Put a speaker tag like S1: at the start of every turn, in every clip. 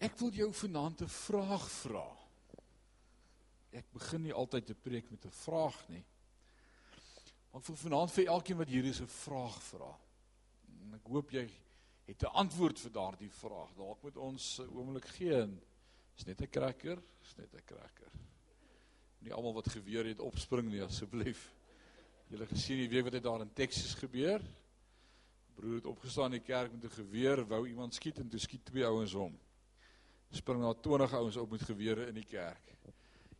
S1: Ek wil jou vanaand 'n vraag vra. Ek begin nie altyd te preek met 'n vraag nie. Maar ek wil vanaand vir elkeen wat hier is 'n vraag vra. En ek hoop jy het 'n antwoord vir daardie vraag. Dalk moet ons 'n oomblik gee en is net 'n kraker, is net 'n kraker. Nie almal wat geweer het opspring nie asseblief. Julle gesien jy weet wat het daar in Texas gebeur? Broer het opgestaan in die kerk met 'n geweer, wou iemand skiet en toe skiet twee ouens hom. Spring daar 20 ouens op met gewere in die kerk.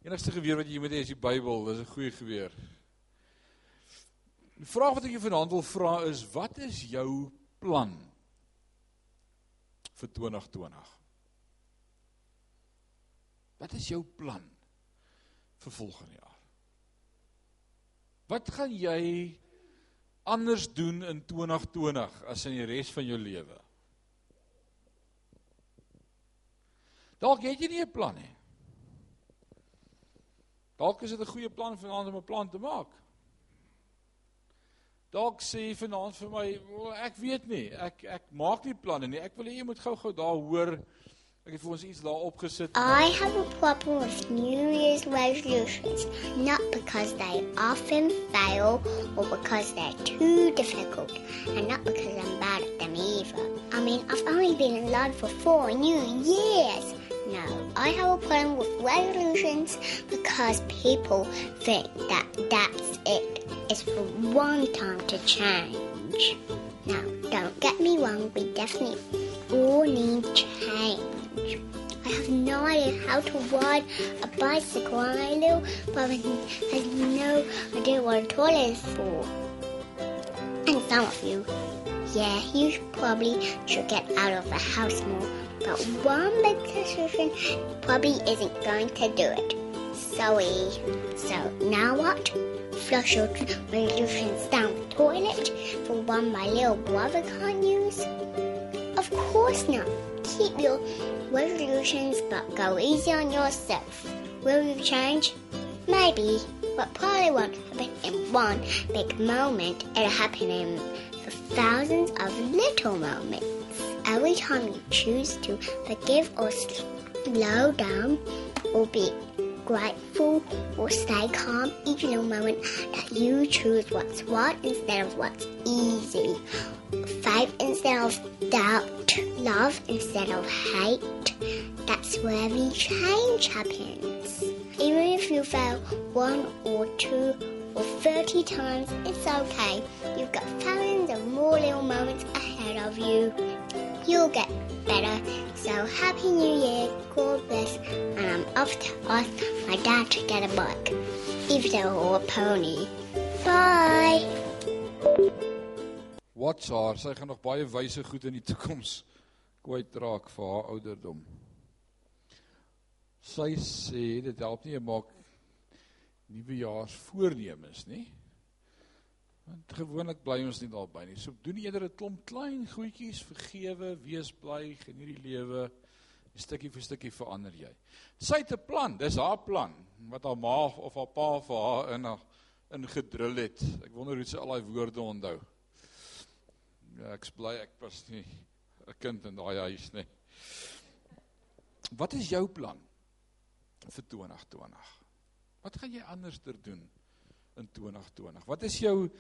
S1: Enigste geweer wat jy moet hê is die Bybel, dis 'n goeie geweer. Die vraag wat ek jou vanaand wil vra is wat is jou plan vir 2020? Wat is jou plan vir volgende jaar? Wat gaan jy anders doen in 2020 as in die res van jou lewe? Dalk het jy nie 'n plan nie. Dalk is dit 'n goeie plan vanaand om 'n plan te maak. Dalk sê vanaand vir my, ek weet nie, ek ek maak nie planne nie. Ek wil hê jy moet gou-gou daar hoor. Ek het vir ons iets daar opgesit.
S2: I have a problem with New Year's resolutions, not because they often fail or because they're too difficult, and not because I'm bad at them either. I mean, I've only been in love for four new years. No, I have a problem with resolutions because people think that that's it. It's for one time to change. Now, don't get me wrong, we definitely all need change. I have no idea how to ride a bicycle, and my little brother has no idea what a toilet is for. And some of you, yeah, you probably should get out of the house more. But one big decision probably isn't going to do it. Sorry. So now what? Flush your resolutions down the toilet for one my little brother can't use? Of course not. Keep your resolutions but go easy on yourself. Will you change? Maybe, but probably won't happen in one big moment. It'll happen in thousands of little moments. Every time you choose to forgive or slow down or be grateful or stay calm, each little moment that you choose what's what instead of what's easy. Faith instead of doubt, love instead of hate. That's where the change happens. Even if you fail one or two or 30 times, it's okay. You've got thousands of more little moments ahead of you. You'll get better. So happy new year, God bless, and I'm off to ask my dad to get a bike, even or a pony. Bye.
S1: Watch haar, sy gaan nog baie wyse goed in die toekoms kwyt raak vir haar ouderdom. Sy sê dit help nie om maak nuwejaars voornemens nie. Want gewoonlik bly ons nie daarby nie. So doen eerder 'n klomp klein goedjies, vergewe, wees bly, geniet die lewe. Stukkie vir stukkie verander jy. Sy het 'n plan, dis haar plan wat haar ma of haar pa vir haar in in gedrul het. Ek wonder hoe sy al daai woorde onthou. Ja, ek bly ek was nie 'n kind in daai huis nie. Wat is jou plan vir 2020? Wat gaan jy anderster doen in 2020? Wat is jou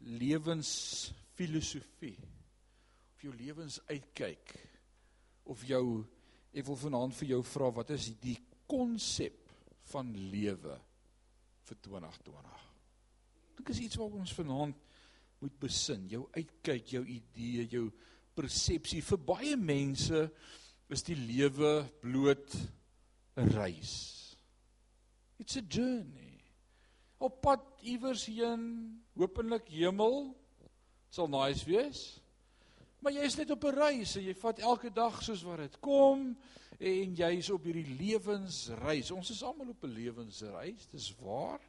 S1: lewensfilosofie? Of jou lewensuitkyk? Of jou ek wil vanaand vir jou vra wat is die konsep van lewe vir 2020? Dit is iets wat ons vanaand moet besin, jou uitkyk, jou idee, jou persepsie. Vir baie mense is die lewe bloot 'n reis. It's a journey. Op pad iewers heen, hopelik hemel sal nice wees. Maar jy is net op 'n reis en jy vat elke dag soos wat dit kom en jy is op hierdie lewensreis. Ons is almal op 'n lewensreis, dis waar.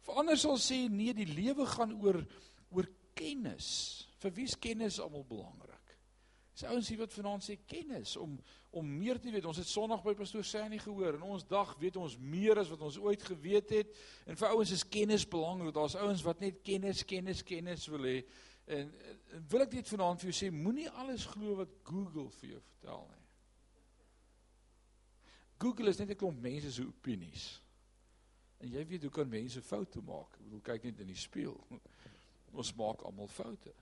S1: Verander sal sê nee, die lewe gaan oor oor kennis. Vir wie is kennis almal belangrik? Dis ouens hier wat vanaand sê kennis om om meer te weet. Ons het Sondag by pastoor Sandy gehoor en ons dag weet ons meer as wat ons ooit geweet het. En vir ouens is kennis belangrik. Daar's ouens wat net kennis, kennis, kennis wil hê. En, en wil ek net vanaand vir jou sê, moenie alles glo wat Google vir jou vertel nie. Google is net 'n klomp mense se opinies. En jy weet hoe kan mense foute maak? Ek bedoel kyk net in die spieël. Ons maak almal foute.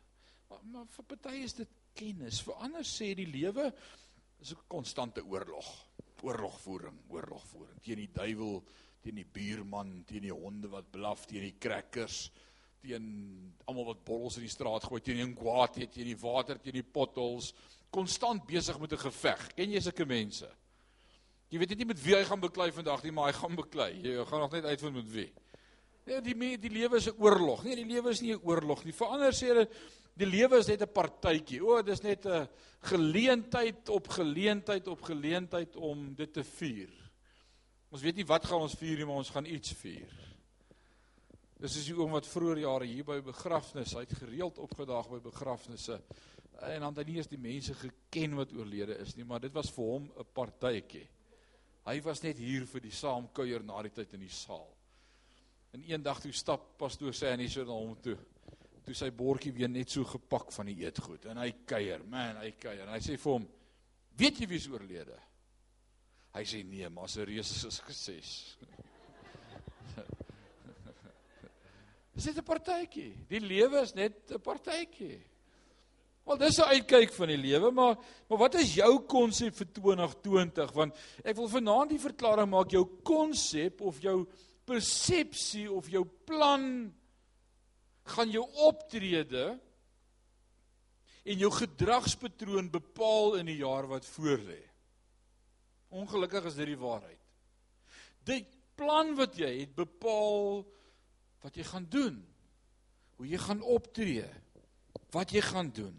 S1: Maar, maar vir party is dit kennis. Vir ander sê die lewe is 'n konstante oorlog. Oorlogvoering, oorlogvoering teen die duiwel, teen die buurman, teen die honde wat blaf, teen die crackers, teen almal wat bottels in die straat gooi, teen die kwaad, teen die water, teen die potholes, konstant besig met 'n geveg. Ken jy sulke mense? Jy weet nie met wie hy gaan beklei vandag nie, maar hy gaan beklei. Jy gaan nog net uitvind met wie. Nee, die die lewe is 'n oorlog. Nee, die lewe is nie 'n oorlog nie. Verander sê hulle die lewe is net 'n partytjie. O, dis net 'n geleentheid op geleentheid op geleentheid om dit te vier. Ons weet nie wat gaan ons vier nie, maar ons gaan iets vier. Dis is die oom wat vroeër jare hier by begrafnisse, hy het gereeld opgedaag by begrafnisse. En dan het hy nie eens die mense geken wat oorlede is nie, maar dit was vir hom 'n partytjie. Hy was net hier vir die saamkuier na die tyd in die saal. En eendag toe stap pastoor hy so na hom toe. Toe sy bordjie weer net so gepak van die eetgoed en hy kuier, man, hy kuier. Hy sê vir hom: "Weet jy wie is oorlede?" Hy sê: "Nee, maar se reus is gesê." Dis net 'n partytjie. Die lewe is net 'n partytjie. Wel dis 'n uitkyk van die lewe, maar maar wat is jou konsep vir 2020? Want ek wil vanaand die verklaring maak jou konsep of jou persepsie of jou plan gaan jou optrede en jou gedragspatroon bepaal in die jaar wat voorlê. Ongelukkig is dit die waarheid. Die plan wat jy het bepaal wat jy gaan doen. Hoe jy gaan optree. Wat jy gaan doen.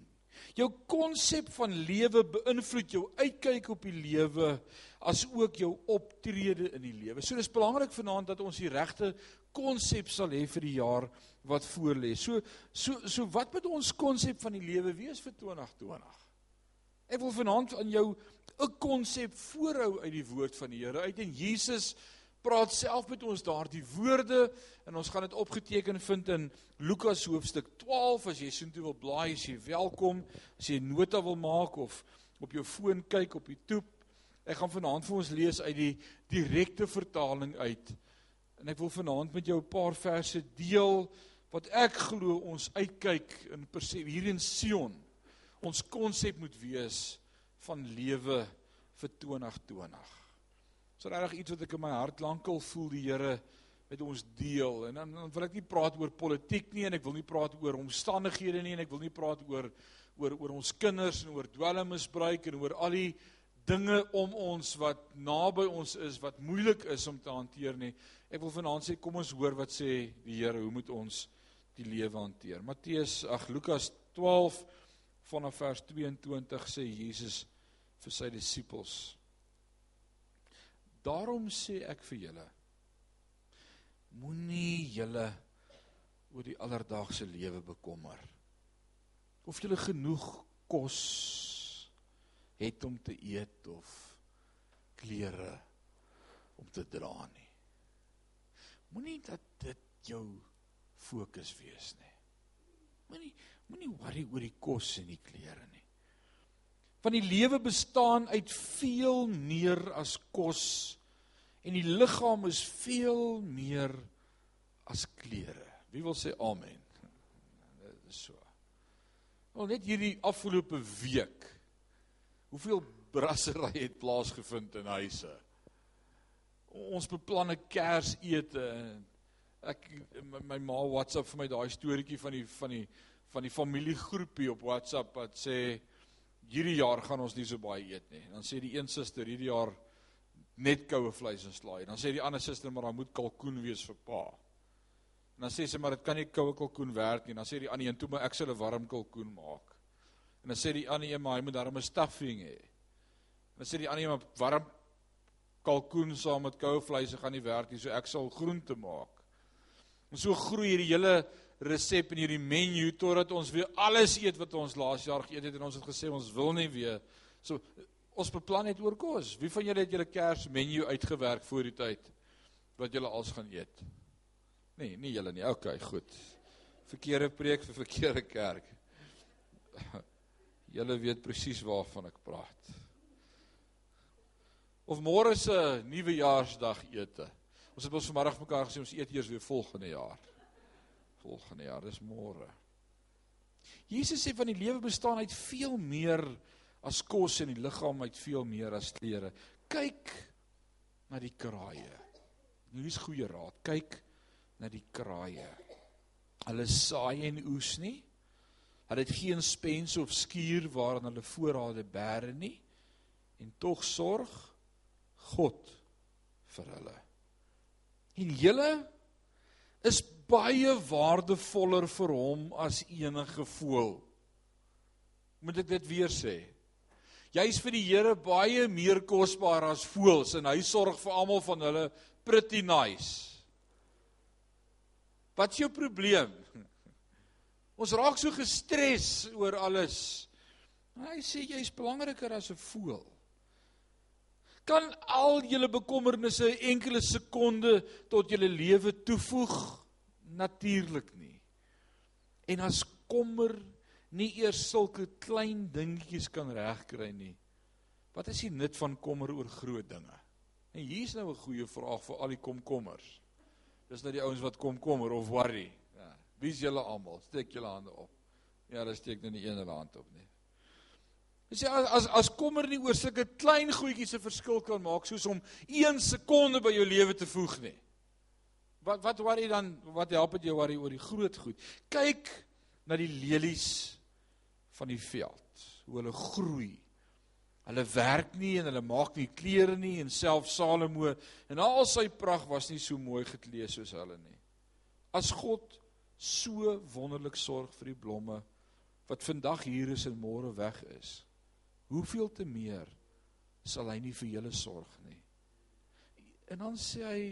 S1: Jou konsep van lewe beïnvloed jou uitkyk op die lewe as ook jou optrede in die lewe. So dis belangrik vanaand dat ons die regte konsep sal hê vir die jaar wat voorlê. So so so wat moet ons konsep van die lewe wees vir 2020? Ek wil vanaand aan jou 'n konsep voorhou uit die woord van die Here uit en Jesus praat self met ons daardie woorde en ons gaan dit opgeteken vind in Lukas hoofstuk 12 as jy soontoe wil blaai as jy welkom. As jy nota wil maak of op jou foon kyk op die toep ek gaan vanaand vir ons lees uit die direkte vertaling uit. En ek wil vanaand met jou 'n paar verse deel wat ek glo ons uitkyk in hier in Sion. Ons konsep moet wees van lewe vir 2020 So regtig iets wat ek in my hart lankal voel die Here met ons deel. En dan, dan wil ek nie praat oor politiek nie en ek wil nie praat oor omstandighede nie en ek wil nie praat oor oor oor ons kinders en oor dwelmmisbruik en oor al die dinge om ons wat naby ons is wat moeilik is om te hanteer nie. Ek wil vanaand sê kom ons hoor wat sê die Here, hoe moet ons die lewe hanteer? Matteus, ag Lukas 12 vanaf vers 22 sê Jesus vir sy disippels Daarom sê ek vir julle moenie julle oor die alledaagse lewe bekommer. Of julle genoeg kos het om te eet of klere om te dra nie. Moenie dat dit jou fokus wees nie. Moenie moenie worry oor die kos en die klere nie. Want die lewe bestaan uit veel meer as kos en die liggaam is veel meer as klere. Wie wil sê amen? Dit is so. Wel net hierdie afgelope week. Hoeveel brassery het plaasgevind in huise? Ons beplan 'n Kersete en ek my, my ma WhatsApp vir my daai storieetjie van die van die van die familiegroepie op WhatsApp wat sê hierdie jaar gaan ons nie so baie eet nie. Dan sê die een suster hierdie jaar net koue vleis en slaai. Dan sê die ander suster maar daar moet kalkoen wees vir pa. En dan sê sy maar dit kan nie koue kalkoen werk nie. Dan sê die ander een toe maar ek sal 'n warm kalkoen maak. En dan sê die ander een maar hy moet daarom 'n stuffing hê. En dan sê die ander een maar warm kalkoen saam met koue vleis gaan nie werk nie. So ek sal groente maak. En so groei hierdie hele resep in hierdie menu totdat ons weer alles eet wat ons laas jaar geëet het en ons het gesê ons wil nie weer so Ons beplan net oor kos. Wie van julle het julle Kersmenu uitgewerk voor die tyd wat julle als gaan eet? Nee, nie julle nie. OK, goed. Verkeerde preek vir verkeerde kerk. Julle weet presies waarvan ek praat. Of môre 'n nuwejaarsdag ete. Ons het ons vanmiddag mekaar gesê ons eet eers weer volgende jaar. Volgende jaar, dis môre. Jesus sê van die lewe bestaan uit veel meer as kos en die liggaam uit veel meer as klere. Kyk na die kraaie. Hier is goeie raad. Kyk na die kraaie. Hulle saai en oes nie. Hulle het geen spens of skuur waarin hulle voorrade bære nie. En tog sorg God vir hulle. En julle is baie waardevoller vir hom as enige voël. Moet ek dit weer sê? Jy's vir die Here baie meer kosbaar as voëls en hy sorg vir almal van hulle pretty nice. Wat is jou probleem? Ons raak so gestres oor alles. Hy sê jy's belangriker as 'n voël. Kan al julle bekommernisse enkele sekonde tot julle lewe toevoeg? Natuurlik nie. En as kommer nie eers sulke klein dingetjies kan regkry nie. Wat is die nut van kommer oor groot dinge? En hier's nou 'n goeie vraag vir al die komkommers. Dis nou die ouens wat komkommer of worry. Ja, wie's julle almal? Steek julle hande op. Ja, hulle steek nou nie een hand op nie. Dis as as as kommer nie oor sulke klein goedjies 'n verskil kan maak soos om 1 sekonde by jou lewe te voeg nie. Wat wat worry dan wat help dit jou worry oor die groot goed? Kyk na die lelies van die veld, hoe hulle groei. Hulle werk nie en hulle maak nie klere nie en self Salomo en al sy pragt was nie so mooi geklee soos hulle nie. As God so wonderlik sorg vir die blomme wat vandag hier is en môre weg is, hoeveel te meer sal hy nie vir julle sorg nie. En dan sê hy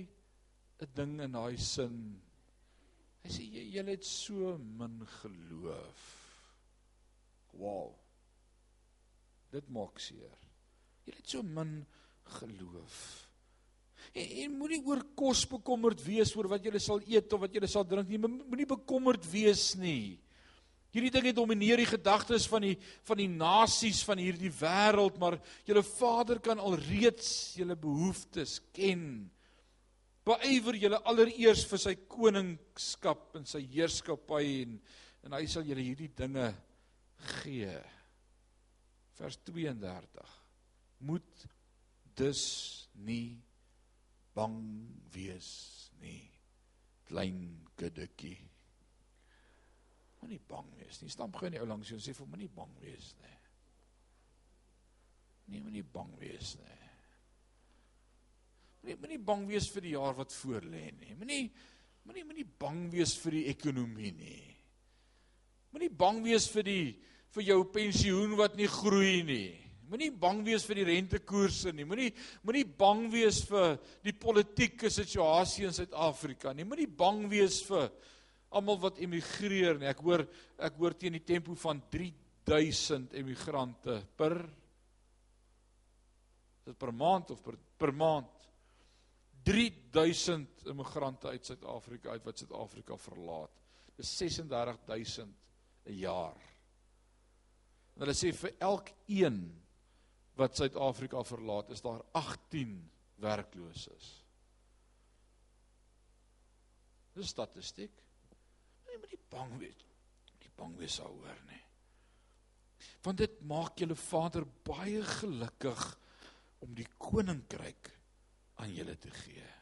S1: 'n ding in daai sin. Hy sê julle het so min geloof. Wow. Dit maak seer. Jy het so min geloof. En, en moenie oor kos bekommerd wees oor wat jy sal eet of wat jy sal drink nie. Moenie bekommerd wees nie. Hierdie ding het domineer die gedagtes van die van die nasies van hierdie wêreld, maar julle Vader kan alreeds julle behoeftes ken. Beywer julle allereers vir sy koningskap en sy heerskappy en en hy sal julle hierdie dinge gee. Vers 32. Moet dus nie bang wees nie. Klein kiddetjie. Moenie bang wees nie. Stamp gou in die ou langs jou en sê vir moenie bang wees nie. Nee, moenie bang wees nie. Moenie moenie bang wees vir die jaar wat voor lê nie. Moenie moenie moenie bang wees vir die ekonomie nie. Moenie bang wees vir die vir jou pensioen wat nie groei nie. Moenie bang wees vir die rentekoerse nie. Moenie moenie bang wees vir die politieke situasie in Suid-Afrika nie. Moenie bang wees vir almal wat emigreer nie. Ek hoor ek hoor teen die tempo van 3000 emigrante per dit per maand of per per maand 3000 immigrante uit Suid-Afrika uit wat Suid-Afrika verlaat. Dis 36000 'n jaar. En hulle sê vir elkeen wat Suid-Afrika verlaat, is daar 18 werklooses. Dis statistiek. Nee, maar nie bang wees. Nie bang wees daaroor nie. Want dit maak julle Vader baie gelukkig om die koninkryk aan julle te gee.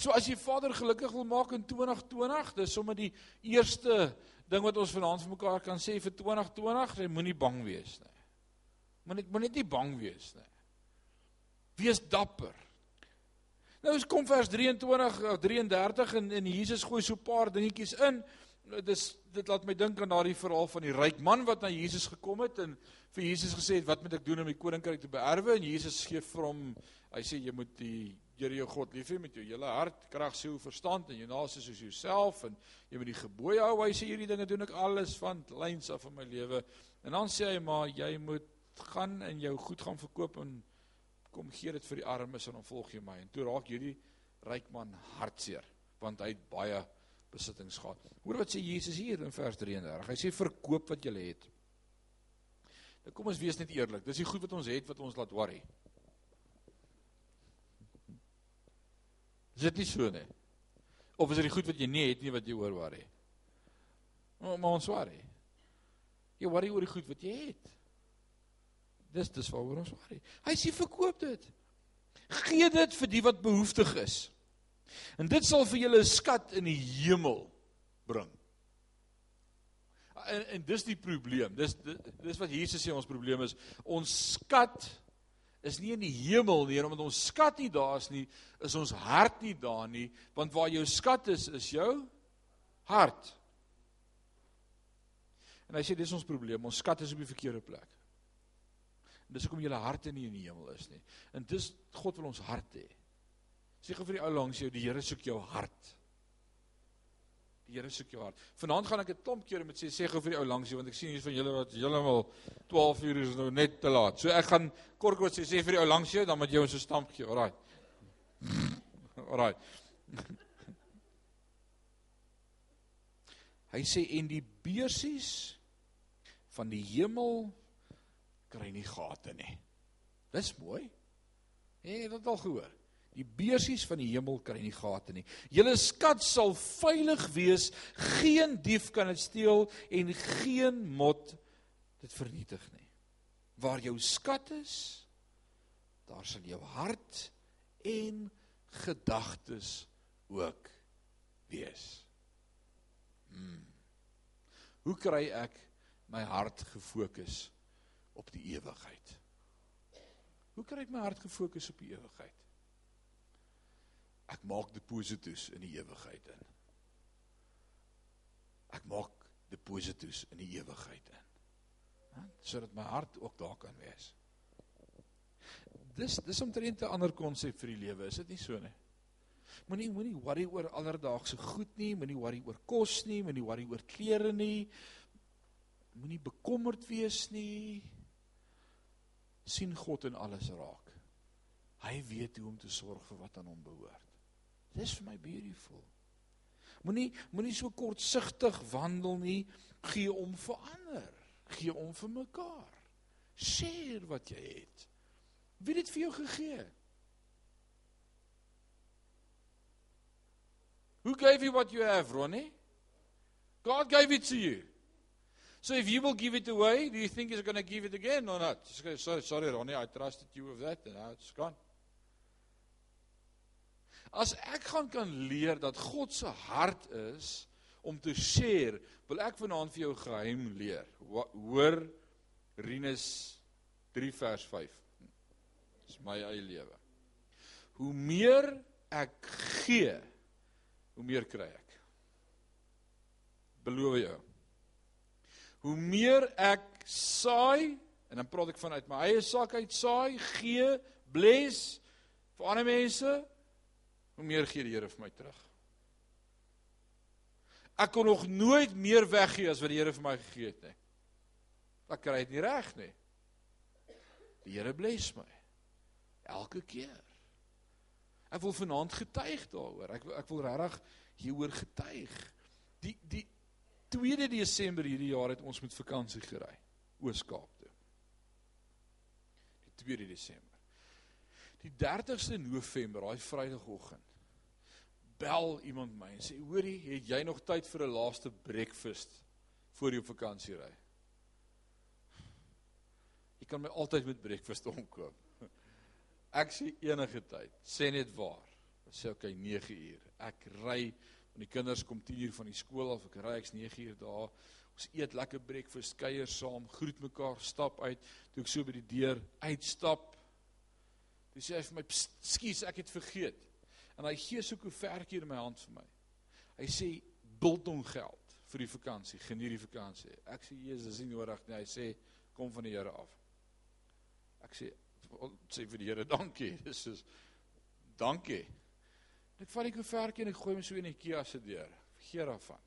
S1: So as jy Vader gelukkig wil maak in 2020, dis sommer die eerste ding wat ons vanaand vir mekaar kan sê vir 2020, jy moenie bang wees nie. Moenie moenie nie bang wees nie. Wees dapper. Nou is kom vers 23 of 33 en en Jesus gooi so 'n paar dingetjies in. Dis dit laat my dink aan daardie verhaal van die ryk man wat na Jesus gekom het en vir Jesus gesê het wat moet ek doen om die koninkryk te beerwe en Jesus gee vir hom hy sê jy moet die Here jou God lief hê met jou hele hart, krag, siel, verstand en jou naaste soos jouself en jy moet die gebooie hou. Hy sê hierdie dinge doen ek alles van lyns af in my lewe. En dan sê hy maar jy moet gaan en jou goed gaan verkoop en kom gee dit vir die armes en dan volg jy my. En toe raak hierdie ryk man hartseer want hy het baie besittings gehad. Hoor wat sê Jesus hier in vers 33. Hy sê verkoop wat jy het. Nou kom ons wees net eerlik. Dis die goed wat ons het wat ons laat worry. Is dit nie so nie? Of is dit die goed wat jy nie het nie wat jy oor worry? Maar, maar ons worry. Jy worry oor die goed wat jy het. Dis dis waaroor ons worry. Hy sê verkoop dit. Gee dit vir die wat behoeftig is. En dit sal vir julle 'n skat in die hemel bring. En en dis die probleem. Dis dis wat Jesus sê ons probleem is. Ons skat is nie in die hemel nie, omdat ons skat nie daar is nie, is ons hart nie daar nie, want waar jou skat is, is jou hart. En hy sê dis ons probleem, ons skat is op die verkeerde plek. En dis hoekom julle harte nie in die hemel is nie. En dis God wil ons hart hê. Sê gou vir die ou langs jou, die Here soek jou hart. Die Here soek jou hart. Vanaand gaan ek 'n klomp kere met sê sê gou vir die ou langs jou want ek sien hier van julle wat heeltemal 12 uur is nou net te laat. So ek gaan kort-kort sê sê vir die ou langs jou dan moet jy ons 'n stamp gee. Alraai. Alraai. Hy sê en die beursies van die hemel kry nie gate nie. Dis mooi. Hé, het dit al gehoor? Die beursies van die hemel kry nie gate nie. Julle skat sal veilig wees. Geen dief kan dit steel en geen mot dit vernietig nie. Waar jou skat is, daar sal jou hart en gedagtes ook wees. Hmm. Hoe kry ek my hart gefokus op die ewigheid? Hoe kry ek my hart gefokus op die ewigheid? Ek maak deposito's in die ewigheid in. Ek maak deposito's in die ewigheid in. Sodat my hart ook daar kan wees. Dis dis omtrent 'n ander konsep vir die lewe, is dit nie so nie? Moenie moenie worry oor alledaagse goed nie, moenie worry oor kos nie, moenie worry oor klere nie. Moenie bekommerd wees nie. sien God in alles raak. Hy weet hoe om te sorg vir wat aan hom behoort. Dis vir my beautiful. Moenie moenie so kortsigtig wandel nie, gee om vir ander, gee om vir mekaar. Share wat jy het. Wie het vir jou gegee? Who gave you what you have, Ronnie? God gave it to you. So if you will give it away, do you think he's going to give it again or not? Sorry, sorry Ronnie, I trusted you with that and now it's gone. As ek gaan kan leer dat God se hart is om te share, wil ek vanaand vir jou geheim leer. Hoor Rinus 3 vers 5. Dis my eie lewe. Hoe meer ek gee, hoe meer kry ek. Beloof jou. Hoe meer ek saai en dan praat ek vanuit my eie sak uit saai, gee, bless vir ander mense, hoe meer gee die Here vir my terug. Ek kon nog nooit meer weggee as wat die Here vir my gegee het nie. Ek kry dit nie reg nie. Die Here bless my elke keer. Ek wil vanaand getuig daaroor. Ek ek wil regtig hieroor getuig. Die die 2de Desember hierdie jaar het ons met vakansie gery Oos-Kaap toe. Die 2de Desember. Die 30ste November, daai Vrydagoggend, bel iemand my en sê: "Hoorie, het jy nog tyd vir 'n laaste breakfast voor jou vakansie ry?" Jy kan my altyd met breakfast omkoop. Ek sê enige tyd, sê net waar. Ek sê okay, 9 uur. Ek ry want die kinders kom 10 uur van die skool af. Ek ry ek's 9 uur daar. Ons eet lekker breakfast, kuier saam, groet mekaar, stap uit. Toe ek so by die deur uitstap, Toe sê hy vir my, "Skus, ek het vergeet." En hy gee so 'n koevertjie in my hand vir my. Hy sê, "Biltong geld vir die vakansie, geniet die vakansie." Ek sê, "Jesus, dis nie nodig nie." Hy sê, "Kom van die Here af." Ek sê, "Sê vir die Here dankie." Dis soos dankie. Ek vat die koevertjie en ek gooi hom so in die Kia se deur. Vergeet daarvan.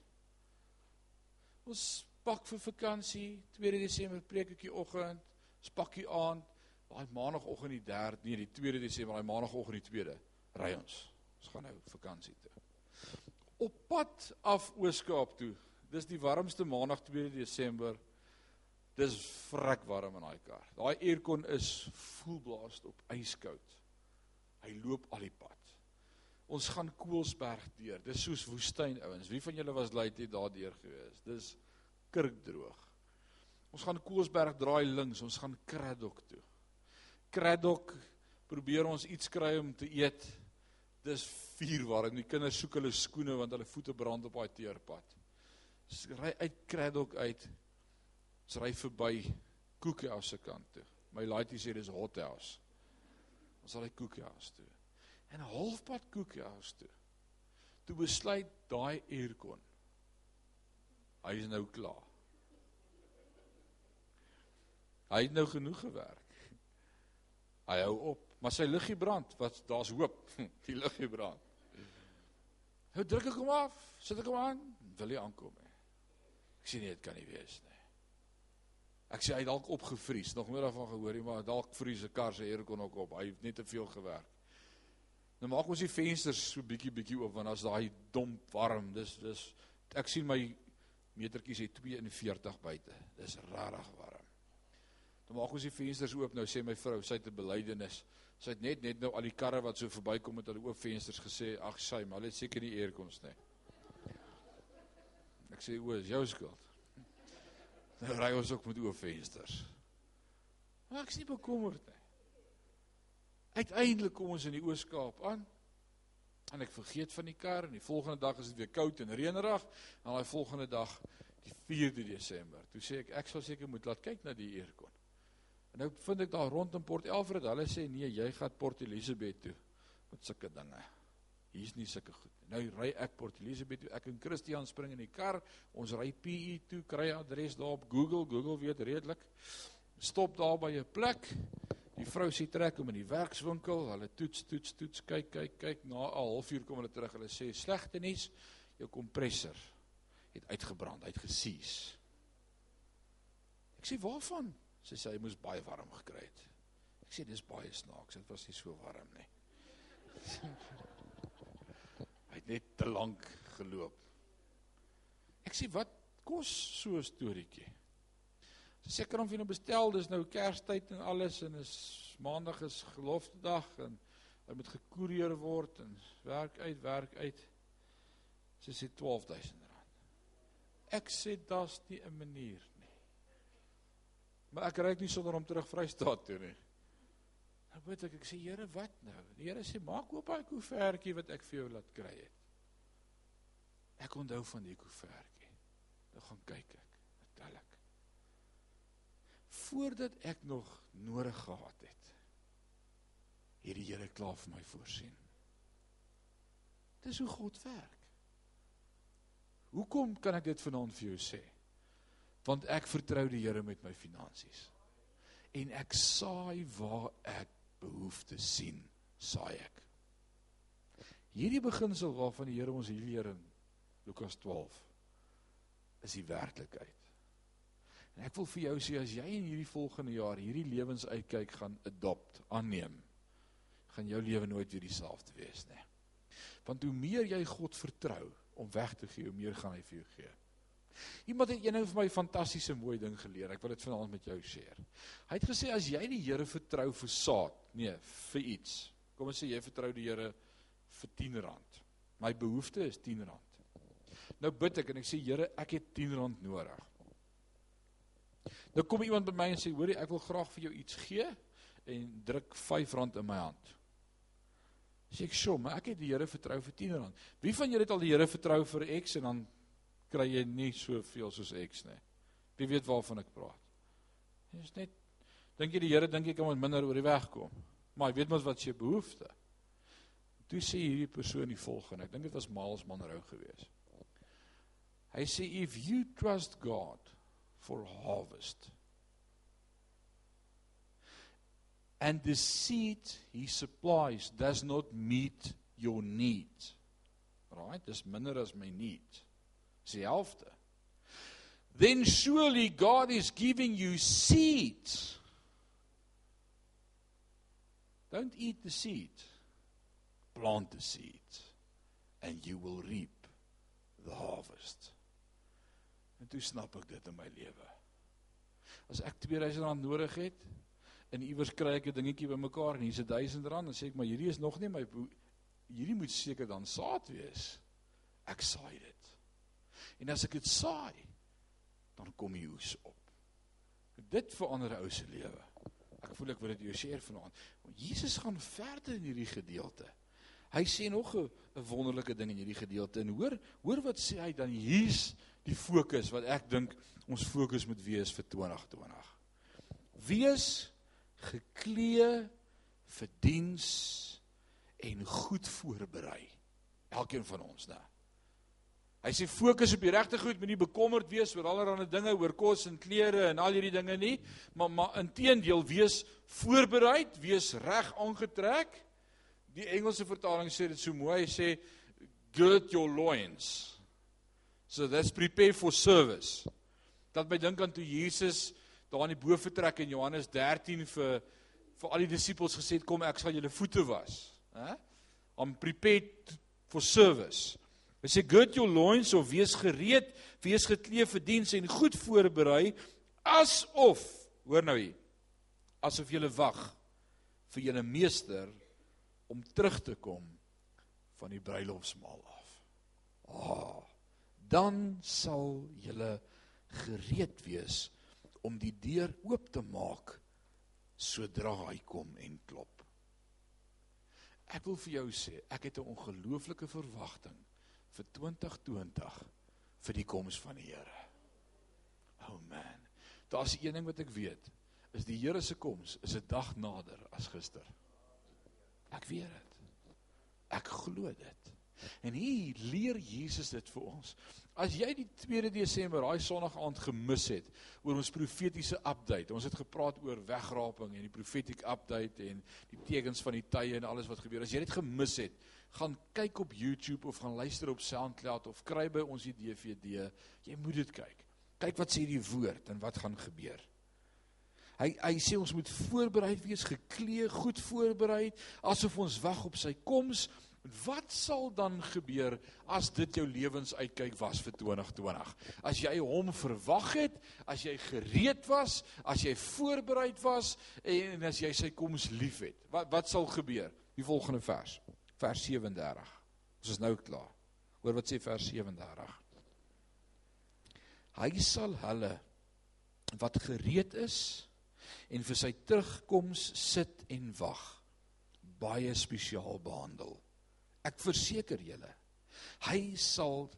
S1: Ons pak vir vakansie, 2 Desember preek ek die oggend, ons pak die aand daai maandagooggend die 3de, nee, die 2de Desember, daai maandagooggend die 2de, ry ons. Ons gaan nou vakansie toe. Op pad af Ooskaap toe. Dis die warmste maandag 2de Desember. Dis vrek warm in daai kar. Daai aircon is voelblaas op yskoud. Hy loop al die pad. Ons gaan Koelsberg deur. Dis soos woestyn ouens. Wie van julle was late hier daardeur gewees? Dis kurkdroog. Ons gaan Koelsberg draai links, ons gaan Kraddock toe. Kraddock probeer ons iets kry om te eet. Dis vuur warm. Die kinders soek hulle skoene want hulle voete brand op daai teerpad. Ry uit Kraddock uit. Ry verby Koekhouse se kant toe. My laaitjie sê dis Hot House. Ons ry Koekhouse toe. En halfpad Koekhouse toe. Toe besluit daai aircon. Hy is nou klaar. Hy het nou genoeg gewerk. Hy hou op, maar sy liggie brand, wat daar's hoop. Die liggie brand. Nou druk ek hom af, sit ek hom aan, wil hy aankom hè. Ek sê nee, dit kan nie wees nie. Ek sê hy dalk opgevries, nog meer daarvan gehoor, maar dalk vries 'n kar se aircon ook op. Hy het net te veel gewerk. Nou maak ons die vensters so bietjie bietjie oop want as daai domp warm, dis dis ek sien my metertjies het 42 buite. Dis rarig warm. Dan maak ons die vensters oop. Nou sê my vrou, sy het 'n belydenis. Sy het net net nou al die karre wat so verbykom met hulle oop vensters gesê, "Ag, sy, maar hulle het seker nie aircons nie." Ek sê, "O, is jou skuld." Nou ry ons ook met oop vensters. Maar ek is nie bekommerd nie. Uiteindelik kom ons in die Oos-Kaap aan. En ek vergeet van die kar en die volgende dag is dit weer koud en reënerig. En daai volgende dag, die 4de Desember, toe sê ek ek sal seker moet laat kyk na die aircon. En nou vind ek daar rondom Port Elfred, hulle sê nee, jy gaan Port Elizabeth toe met sulke dinge. Hier's nie sulke goed. Nou ry ek Port Elizabeth toe. Ek en Christian spring in die kar. Ons ry PE toe, kry adres daar op Google. Google weet redelik. Stop daar by 'n plek. Die vrou sê trek hom in die werkswinkel. Hulle toets, toets, toets, kyk, kyk, kyk. Na 'n halfuur kom hulle terug. Hulle sê slegte nuus. Jou kompressor het uitgebrand, uitgesies. Ek sê waarvan? Sy sê hy moes baie warm gekry het. Ek sê dis baie snaaks. Dit was nie so warm nie. hy het net te lank geloop. Ek sê wat kos so 'n storieetjie? Seker om vir nou bestel, dis nou Kerstyd en alles en is Maandag is gelofte dag en hy moet gekoerier word en werk uit, werk uit. Sy sê R12000. Ek sê daar's nie 'n manier nie. Maar ek ry nie sonder om terug Vrystaat toe nie. Nou weet ek ek sê Here, wat nou? Die Here sê maak oop daai koevertjie wat ek vir jou laat kry het. Ek onthou van die koevertjie. Nou gaan kyk ek, tel ek. Voordat ek nog nodig gehad het, het die Here klaar vir my voorsien. Dis hoe God werk. Hoekom kan ek dit vanaand vir jou sê? Want ek vertrou die Here met my finansies. En ek saai waar ek behoefte sien, saai ek. Hierdie beginsel waarvan die Here ons hier leer in Lukas 12 is die werklikheid. En ek wil vir jou sê as jy in hierdie volgende jaar hierdie lewensuitkyk gaan adopt, aanneem, gaan jou lewe nooit weer dieselfde wees nie. Want hoe meer jy God vertrou om weg te gee, hoe meer gaan hy vir jou gee. Iemand het eendag vir my fantastiese mooi ding geleer. Ek wil dit vanaand met jou share. Hy het gesê as jy die Here vertrou vir saad, nee, vir iets. Kom ons sê jy vertrou die Here vir R10. My behoefte is R10. Nou bid ek en ek sê Here, ek het R10 nodig. Nou kom iemand by my en sê, "Hoorie, ek wil graag vir jou iets gee." En druk R5 in my hand. Sê ek, "Sjoe, maar ek het die Here vertrou vir R10." Wie van julle het al die Here vertrou vir X en dan kry jy nie soveel soos X nie. Wie weet waarvan ek praat? Dit is net dink jy die Here dink jy kan met minder oor die weg kom. Maar jy weet mos wat sy behoefte. Toe sê hierdie persoon die volgende. Ek dink dit was Miles Monroe geweest. Hy sê if you trust God for harvest and the seed he supplies does not meet your need. Right? Dis minder as my need. Dis die helfte. Then surely God is giving you seed. Don't eat the seed. Plant the seed and you will reap the harvest. En toe snap ek dit in my lewe. As ek R2000 nodig het en iewers kry ek 'n dingetjie bymekaar en hier's R1000 dan sê ek maar hierdie is nog nie my hierdie moet seker dan saad wees. Ek saai dit. En as ek dit saai, dan kom die oes op. Dit verander 'n ou se lewe. Ek voel ek wil dit jou share vanaand. Jesus gaan verder in hierdie gedeelte. Hy sê nog 'n wonderlike ding in hierdie gedeelte en hoor hoor wat sê hy dan hier's die fokus wat ek dink ons fokus moet wees vir 2020. Wees geklee vir diens en goed voorberei. Elkeen van ons, né? Hy sê fokus op die regte goed, moenie bekommerd wees oor allerlei dinge, oor kos en klere en al hierdie dinge nie, maar maar inteendeel wees voorberei, wees reg aangetrek. Die Engelse vertaling sê dit so mooi, hy sê gird your loins. So that's prepare for service. Dat my dink aan toe Jesus daar in die boefretrek in Johannes 13 vir vir al die disippels gesê het kom ek sal julle voete was, hè? Om prepared for service. Hy sê gird your loins of wees gereed, wees geklee vir diens en goed voorberei asof, hoor nou hier, asof jy wag vir julle meester om terug te kom van die bruilofsmaal af. Ah. Oh dan sal julle gereed wees om die deur oop te maak sodra hy kom en klop. Ek wil vir jou sê, ek het 'n ongelooflike verwagting vir 2020 vir die koms van die Here. Oh man. Daar's een ding wat ek weet, is die Here se koms is 'n dag nader as gister. Ek weet dit. Ek glo dit. En hier leer Jesus dit vir ons. As jy die 2 Desember daai Sondag aand gemis het oor ons profetiese update. Ons het gepraat oor wegraping en die prophetic update en die tekens van die tye en alles wat gebeur. As jy dit gemis het, gaan kyk op YouTube of gaan luister op SoundCloud of kry by ons die DVD. Jy moet dit kyk. Kyk wat sê die woord en wat gaan gebeur. Hy hy sê ons moet voorberei wees, geklee, goed voorberei, asof ons wag op sy koms. Wat sal dan gebeur as dit jou lewensuitkyk was vir 2020? As jy hom verwag het, as jy gereed was, as jy voorbereid was en as jy sy koms liefhet. Wat wat sal gebeur? Die volgende vers, vers 37. Ons is nou klaar. Hoor wat sê vers 37. Hy sal hulle wat gereed is en vir sy terugkoms sit en wag baie spesiaal behandel. Ek verseker julle, hy sal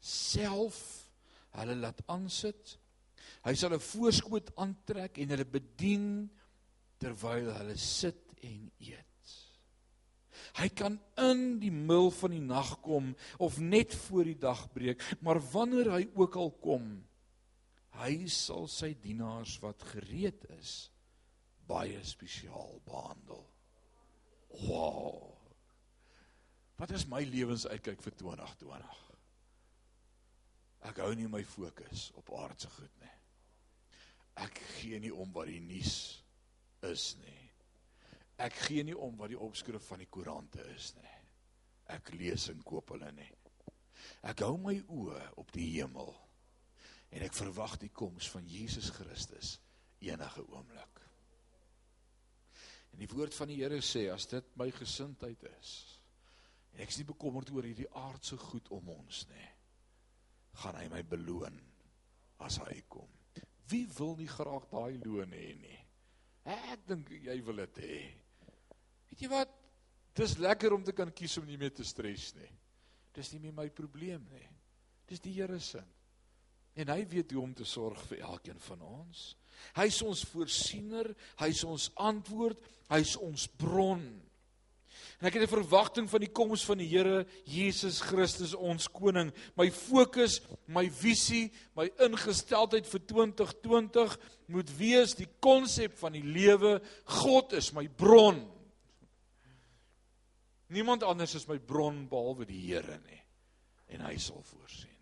S1: self hulle laat aansit. Hy sal 'n voorskoot aantrek en hulle bedien terwyl hulle sit en eet. Hy kan in die mil van die nag kom of net voor die dag breek, maar wanneer hy ook al kom, hy sal sy dienaars wat gereed is baie spesiaal behandel. Wow. Wat is my lewensuitkyk vir 2020? Ek hou nie my fokus op aardse goed nie. Ek gee nie om wat die nuus is nie. Ek gee nie om wat die opskrif van die koerante is nie. Ek lees en koop hulle nie. Ek hou my oë op die hemel en ek verwag die koms van Jesus Christus enige oomblik. En die woord van die Here sê as dit my gesindheid is, En ek is nie bekommerd oor hierdie aardse goed om ons nie. Gaan hy my beloon as hy kom. Wie wil nie graag daai loon hê nie? Ek dink jy wil dit hê. Weet jy wat? Dis lekker om te kan kies om nie meer te stres nie. Dis nie meer my probleem nie. Dis die Here se. En hy weet hoe om te sorg vir elkeen van ons. Hy is ons voorsiener, hy is ons antwoord, hy is ons bron. En ek het 'n verwagting van die koms van die Here Jesus Christus ons koning. My fokus, my visie, my ingesteldheid vir 2020 moet wees die konsep van die lewe. God is my bron. Niemand anders is my bron behalwe die Here nie. En hy sal voorsien.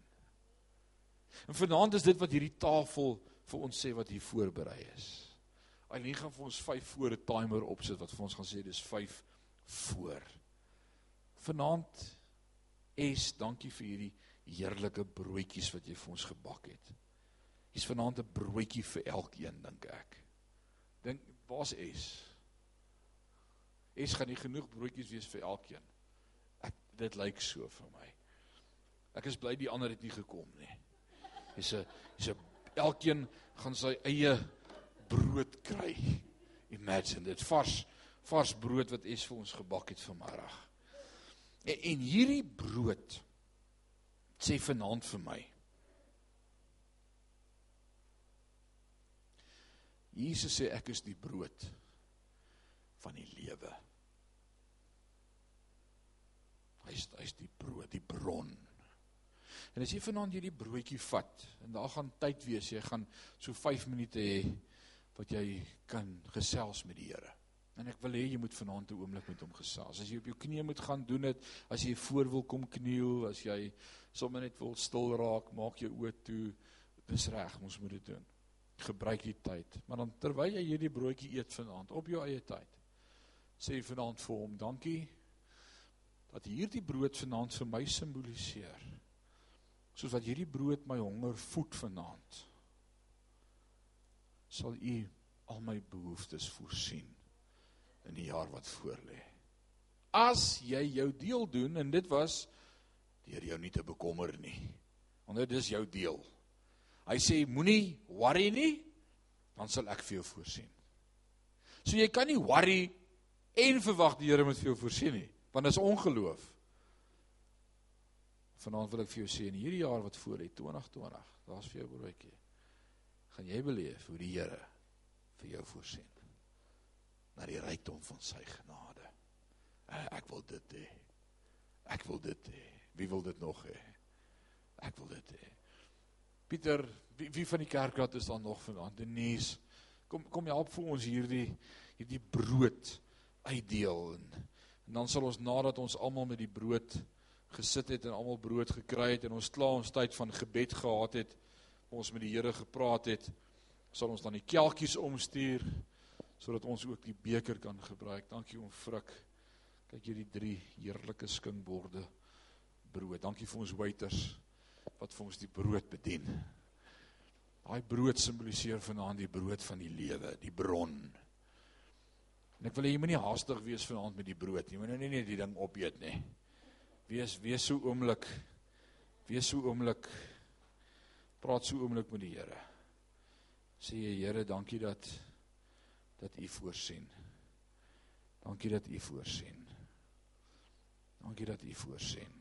S1: En vanaand is dit wat hierdie tafel vir ons sê wat hier voorberei is. Alleen gaan vir ons 5 voor 'n timer opsit wat vir ons gaan sê dis 5 voor. Vanaand is dankie vir hierdie heerlike broodjies wat jy vir ons gebak het. Hier's vanaand 'n broodjie vir elkeen dink ek. Dink waar's is? Is gaan nie genoeg broodjies wees vir elkeen. dit lyk so vir my. Ek is bly die ander het nie gekom nie. Dis 'n dis 'n elkeen gaan sy eie brood kry. Imagine dit vars vars brood wat is vir ons gebak het vanmiddag. En, en hierdie brood sê vanaand vir my. Jesus sê ek is die brood van die lewe. Hy's hy's die brood, die bron. En as jy vanaand hierdie broodjie vat en daar gaan tyd wees, jy gaan so 5 minute hê wat jy kan gesels met die Here. En ek wil hê jy moet vanaand 'n oomblik met hom gesels. As jy op jou knieë moet gaan doen dit, as jy voor wil kom kniel, as jy sommer net wil stil raak, maak jou oë toe. Dis reg, ons moet dit doen. Gebruik die tyd. Maar dan terwyl jy hierdie broodjie eet vanaand op jou eie tyd, sê vanaand vir hom, dankie dat hierdie brood vanaand vir my simboliseer. Soos wat hierdie brood my honger voed vanaand. Sal u al my behoeftes voorsien in die jaar wat voorlê. As jy jou deel doen en dit was deur jou nie te bekommer nie. Want dit is jou deel. Hy sê moenie worry nie, dan sal ek vir jou voorsien. So jy kan nie worry en verwag die Here moet vir jou voorsien nie, want dit is ongeloof. Vanaand wil ek vir jou sê in hierdie jaar wat voor lê 2020, daar's vir jou broodjie. Gaan jy beleef hoe die Here vir jou voorsien na die rykdom van sy genade. Eh, ek wil dit hê. Ek wil dit hê. Wie wil dit nog hê? Ek wil dit hê. Pieter, wie, wie van die kerkraad is daar nog vanaand? Denise, kom kom help vir ons hierdie hierdie brood uitdeel en, en dan sal ons nadat ons almal met die brood gesit het en almal brood gekry het en ons klaar ons tyd van gebed gehad het, ons met die Here gepraat het, sal ons dan die kelkies omstuur sodat ons ook die beker kan gebruik. Dankie om Frik. Kyk hierdie drie heerlike skinkborde brood. Dankie vir ons waiters wat vir ons die brood bedien. Daai brood simboliseer vanaand die brood van die lewe, die bron. En ek wil hê jy moenie haastig wees vanaand met die brood nie. Moenie nou net die ding opeet nie. Wees wees so oomblik. Wees so oomblik. Praat so oomblik met die Here. Sê jy Here, dankie dat dat U voorsien. Dankie dat U voorsien. Dankie dat U voorsien.